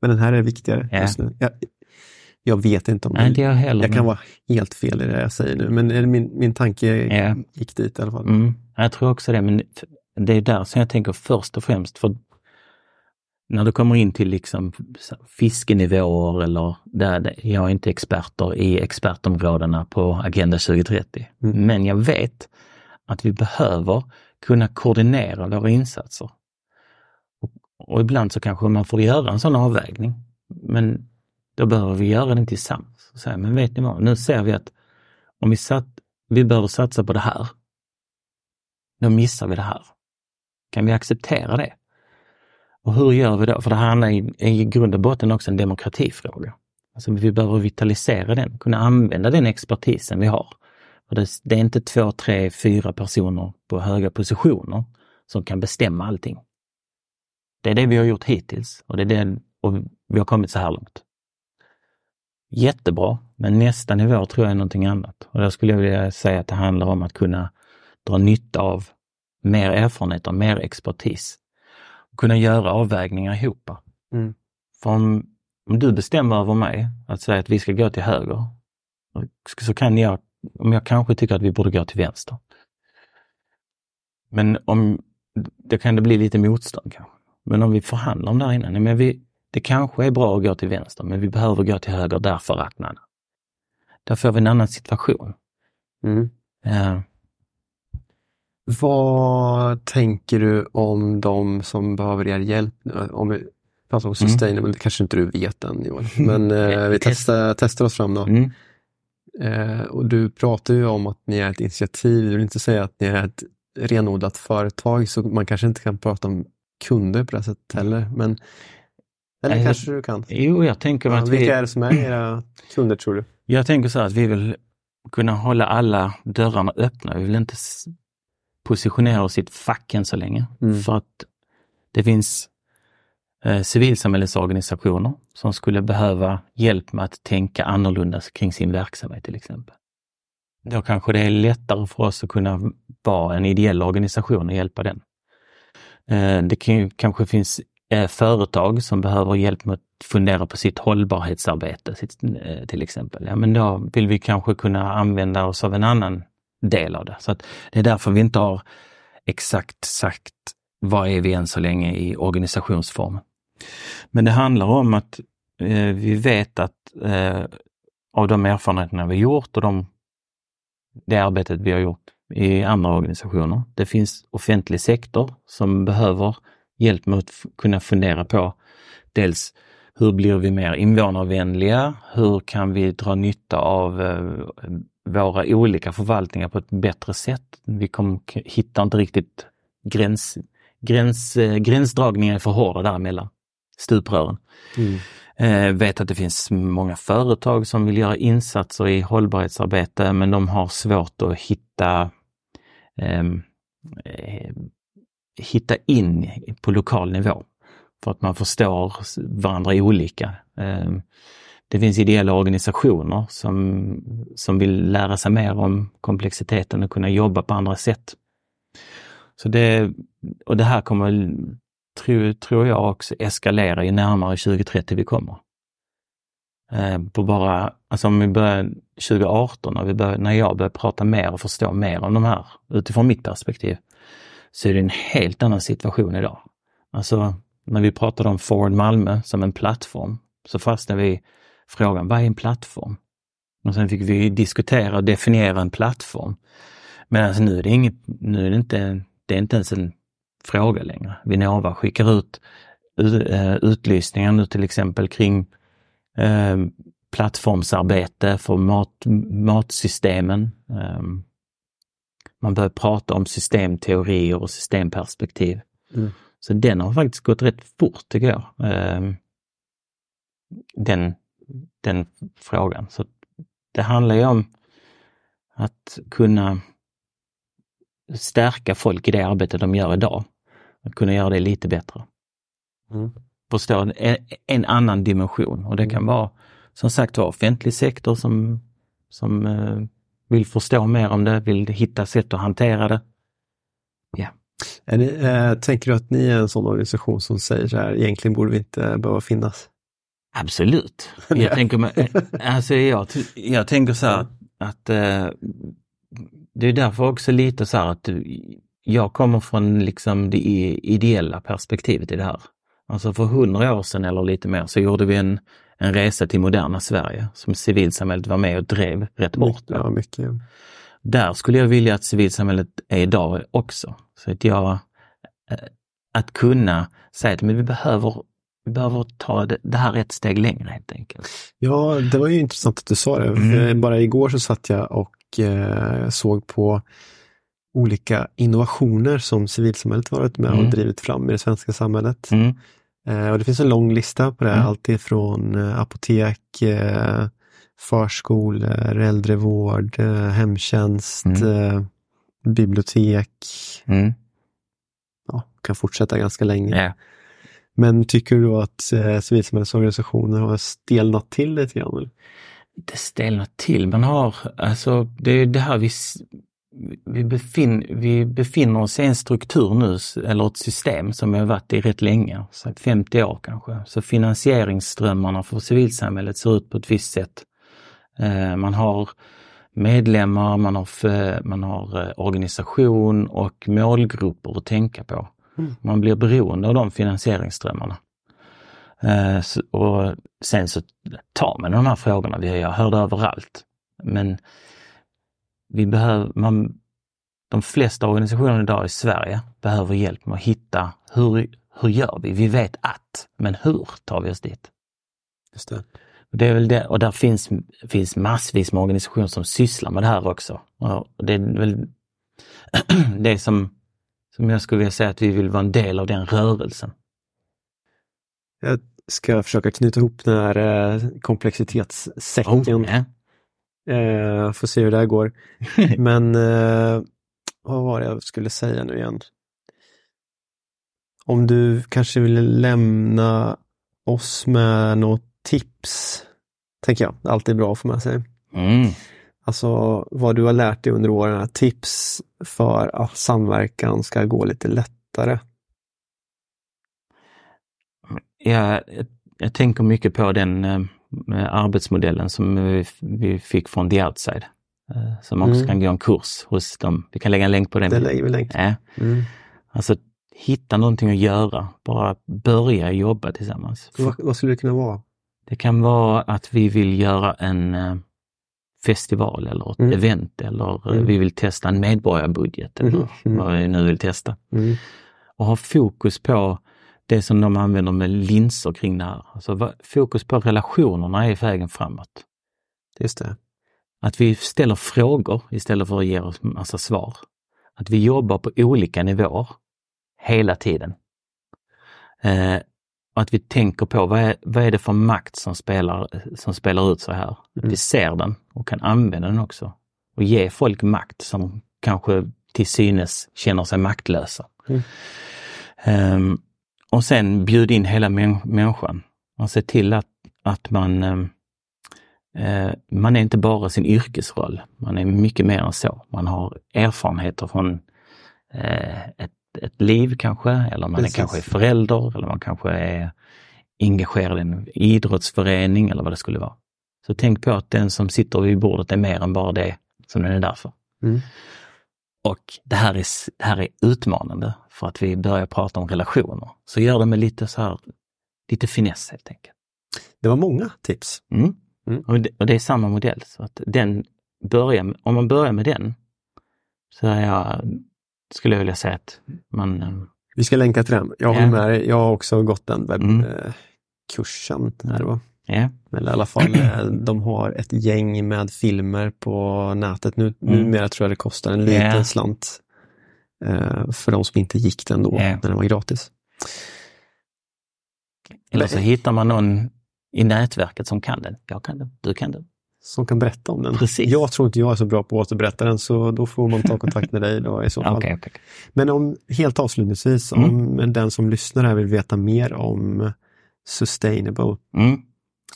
Men den här är viktigare Ja. just nu. Jag, jag vet inte om Nej, det. jag heller. Jag kan vara helt fel i det jag säger nu, men min, min tanke Ja. gick dit i alla fall. Mm, jag tror också det, men det är där som jag tänker först och främst. för När du kommer in till liksom fiskenivåer eller där jag är inte experter i expertområdena på Agenda 2030. Mm. Men jag vet att vi behöver kunna koordinera våra insatser. Och, och ibland så kanske man får göra en sån avvägning. Men då behöver vi göra den tillsammans. Och säga, men vet ni vad, nu ser vi att om vi, satt, vi behöver satsa på det här då missar vi det här. Kan vi acceptera det? Och hur gör vi då? För det här är i, i grund och botten också en demokratifråga. Alltså vi behöver vitalisera den, kunna använda den expertisen vi har. Det, det är inte två, tre, fyra personer på höga positioner som kan bestämma allting. Det är det vi har gjort hittills och, det är det, och vi har kommit så här långt. Jättebra, men nästa nivå tror jag är någonting annat. Och där skulle jag vilja säga att det handlar om att kunna dra nytta av mer erfarenheter, mer expertis. Och kunna göra avvägningar ihop. Mm. För om, om du bestämmer över mig att säga att vi ska gå till höger, så kan jag, om jag kanske tycker att vi borde gå till vänster. Men om, det kan det bli lite motstånd kanske. Men om vi förhandlar om det här innan, men vi, det kanske är bra att gå till vänster, men vi behöver gå till höger därför att, nej. Där får vi en annan situation. Mm. Eh, Vad tänker du om de som behöver er hjälp? Om vi om sustainable, det kanske inte du vet än Joel, men <laughs> eh, vi Test. testar, testar oss fram då. mm. Eh, och du pratar ju om att ni är ett initiativ, du vill inte säga att ni är ett renodlat företag, så man kanske inte kan prata om kunder på det sättet heller. Men, eller Nej, kanske du kan. Jo, jag tänker Ja, att vilka vi, är det som är era kunder tror du? jag tänker så här att vi vill kunna hålla alla dörrarna öppna. Vi vill inte positionera oss i ett fack än så länge. Mm. För att det finns eh, civilsamhällesorganisationer som skulle behöva hjälp med att tänka annorlunda kring sin verksamhet till exempel. Då kanske det är lättare för oss att kunna vara en ideell organisation och hjälpa den. Eh, det kan, kanske finns eh, företag som behöver hjälp med att fundera på sitt hållbarhetsarbete sitt, eh, till exempel. Ja, men då vill vi kanske kunna använda oss av en annan del av det. Så att det är därför vi inte har exakt sagt vad är vi än så länge i organisationsform. Men det handlar om att eh, vi vet att eh, av de erfarenheterna vi gjort och de, det arbetet vi har gjort i andra organisationer. Det finns offentlig sektor som behöver hjälp med att kunna fundera på dels hur blir vi mer invånarvänliga? Hur kan vi dra nytta av eh, våra olika förvaltningar på ett bättre sätt? Vi kommer hitta inte riktigt gräns, gräns, eh, gränsdragningar är för hårda däremellan, stuprören. Mm. Eh, vet att det finns många företag som vill göra insatser i hållbarhetsarbete men de har svårt att hitta ehm, eh, hitta in på lokal nivå. För att man förstår varandra olika. Ehm, det finns ideella organisationer som, som vill lära sig mer om komplexiteten och kunna jobba på andra sätt. Så det, och det här kommer, tror, tror jag också, eskalera ju närmare 2030 vi kommer. Eh, på bara, alltså om vi börjar 2018, när, vi börjar, när jag börjar prata mer och förstå mer om de här utifrån mitt perspektiv, så är det en helt annan situation idag. Alltså när vi pratade om Ford Malmö som en plattform, så fastnade vi i frågan, vad är en plattform? Och sen fick vi diskutera och definiera en plattform. Men alltså nu är det inget, nu är det inte, det är inte ens en fråga längre. Vinnova skickar ut eh, utlysningar nu till exempel kring eh, plattformsarbete för mat, matsystemen. Eh, man börjar prata om systemteorier och systemperspektiv. Mm. Så den har faktiskt gått rätt fort tycker jag. Eh, den, den frågan. Så det handlar ju om att kunna stärka folk i det arbete de gör idag. Att kunna göra det lite bättre. Mm. Förstå en, en annan dimension och det kan vara som sagt var offentlig sektor som, som eh, vill förstå mer om det, vill hitta sätt att hantera det. Ja, Är ni, eh, tänker du att ni är en sån organisation som säger så här, egentligen borde vi inte behöva finnas? Absolut. <laughs> Jag tänker, mig- alltså jag, jag tänker så här att eh, det är därför också lite så här att du- jag kommer från liksom det ideella perspektivet i det här. Alltså för hundra år sedan eller lite mer så gjorde vi en, en resa till moderna Sverige som civilsamhället var med och drev rätt hårt. Ja, mycket. Där skulle jag vilja att civilsamhället är idag också. Så att jag, eh, att kunna säga att men vi behöver, vi behöver ta det, det här ett steg längre helt enkelt. Ja, det var ju intressant att du sa det. Mm. Eh, Bara igår så satt jag och eh, såg på olika innovationer som civilsamhället varit med och Mm. drivit fram i det svenska samhället. Mm. Eh, och det finns en lång lista på det, Mm. allt ifrån eh, apotek, eh, förskolor, äldrevård, eh, hemtjänst, Mm. bibliotek. Mm. Ja, kan fortsätta ganska länge. Ja. Men tycker du att eh, civilsamhällesorganisationer har stelnat till lite grann? eller? Det stelnar till. Man har, alltså det är det här vi, vi, befin, vi befinner oss i en struktur nu, eller ett system som vi har varit i rätt länge, så 50 år kanske. Så finansieringsströmmarna för civilsamhället ser ut på ett visst sätt. Eh, Man har medlemmar, man har, man har eh, organisation och målgrupper att tänka på. Mm. Man blir beroende av de finansieringsströmmarna. Eh, Och sen så tar man de här frågorna, vi jag hör det överallt. Men vi behöver, man, de flesta organisationer idag i Sverige behöver hjälp med att hitta hur, hur gör vi? Vi vet att, men hur tar vi oss dit? Just det. Och Det är väl det, och där finns, finns massvis med organisationer som sysslar med det här också. Och det är väl <clears throat> det som, som jag skulle vilja säga att vi vill vara en del av den rörelsen. Jag ska försöka knyta ihop den här eh, komplexitetssäcken. ja. Eh, får se hur det här går. <laughs> Men eh, vad var det jag skulle säga nu igen? Om du kanske vill lämna oss med något tips, tänker jag. Alltid bra att få med sig. Mm. Alltså vad du har lärt dig under åren, tips för att samverkan ska gå lite lättare. Jag, jag, tänker mycket på den eh, arbetsmodellen som vi, fick från The Outside. Eh, som också Mm. kan gå en kurs hos dem. Vi kan lägga en länk på den. Det lägger vi länk. Ja. Mm. Alltså hitta någonting att göra, bara börja jobba tillsammans. Vad, vad skulle det kunna vara? Det kan vara att vi vill göra en eh, festival eller ett Mm. event eller eh, Mm. vi vill testa en medborgarbudget eller Mhm. Mm. vad vi nu vill testa. Mm. Och ha fokus på det som de använder med linser kring det här. Alltså fokus på relationerna är vägen framåt. Just det. Att vi ställer frågor istället för att ge oss massa svar. Att vi jobbar på olika nivåer hela tiden. Eh, och att vi tänker på vad är, vad är det för makt som spelar, som spelar ut så här. Att Mm. vi ser den och kan använda den också. Och ge folk makt som kanske till synes känner sig maktlösa. Mm. Ehm, och sen bjud in hela män, människan och se till att, att man ehm, Eh, man är inte bara sin yrkesroll, man är mycket mer än så. Man har erfarenheter från eh, ett, ett liv kanske, eller man Precis. är kanske är förälder, eller man kanske är engagerad i en idrottsförening eller vad det skulle vara. Så tänk på att den som sitter vid bordet är mer än bara det som den är där för. Mm. Och det här, är, det här är utmanande för att vi börjar prata om relationer. Så gör det med lite så här, lite finess helt enkelt. Det var många tips. Mm. Mm. Och, det, och det är samma modell. Så att den börjar, om man börjar med den så är jag, skulle jag vilja säga att man... eh, Vi ska länka till den. Jag Ja. håller med dig. Jag har också gått den Mm. webbkursen. Då. Ja, Eller i alla fall, <clears throat> eh, de har ett gäng med filmer på nätet. Nu, Mm. Numera tror jag det kostar en liten Ja. slant. Eh, För de som inte gick den då, Ja. när den var gratis. eller så hittar man någon i nätverket som kan den. Jag kan den, du kan den. Som kan berätta om den. Precis. Jag tror inte jag är så bra på att återberätta den, så då får man ta <laughs> kontakt med dig då i så fall. Okej, okej. Men om, helt avslutningsvis, Mm. om den som lyssnar här vill veta mer om sustainable, Mm.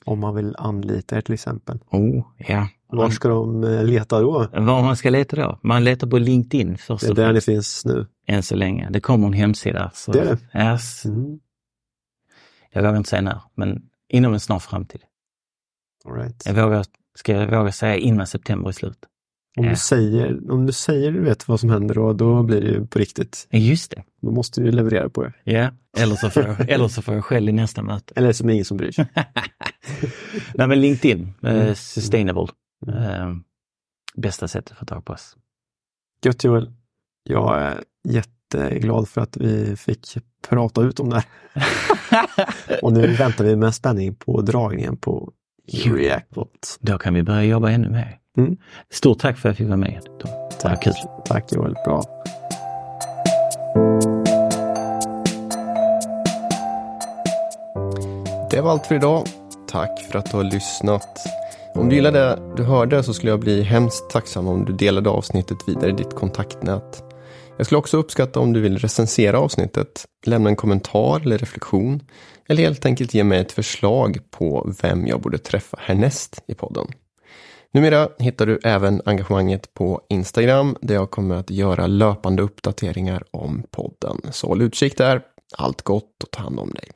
om man vill anlita er till exempel. Oh, ja. Var ska de eh, leta då? var man ska leta då? Man letar på LinkedIn först Det är där ni finns nu. än så länge. Det kommer en hemsida. Så, Det är det? Yes. Mm. Jag vågar inte säga när, men inom en snar framtid. All right. Jag vågar, ska jag våga säga innan september är slut. Om, Ja. du säger, om du säger du vet vad som händer då, då blir det ju på riktigt. Just det. Då måste du leverera på det. Ja, eller så får jag, <laughs> eller så får jag skäll i nästa möte. Eller som ingen som bryr sig. <laughs> Nej men LinkedIn, eh, Mm. sustainable. Eh, bästa sättet att få tag på oss. Gött Joel. Jag är jätteglad för att vi fick prata ut om det här. <laughs> Och nu väntar vi med spänning på dragningen på React. Då kan vi börja jobba ännu mer. Mm. Stort tack för att jag fick vara med. Tom. Var kul. Tack Joel, bra. Det var allt för idag. Tack för att du har lyssnat. Om du gillade det du hörde så skulle jag bli hemskt tacksam om du delade avsnittet vidare i ditt kontaktnät. Jag skulle också uppskatta om du vill recensera avsnittet, lämna en kommentar eller reflektion eller helt enkelt ge mig ett förslag på vem jag borde träffa härnäst i podden. Numera hittar du även engagemanget på Instagram där jag kommer att göra löpande uppdateringar om podden. Så håll utkik där. Allt gott och ta hand om dig.